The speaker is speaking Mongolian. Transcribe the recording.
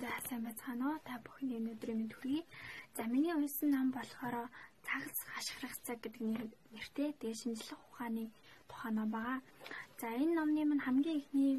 За сайн байцгаана уу? Та бүхний өнөөдрийн мэнд хүргэе. За миний уншсан ном болохоор цагс хашгирах цаг гэдэг нэртэй тэгээ шинжлэх ухааны тухай ном байгаа. За энэ номны минь хамгийн ихний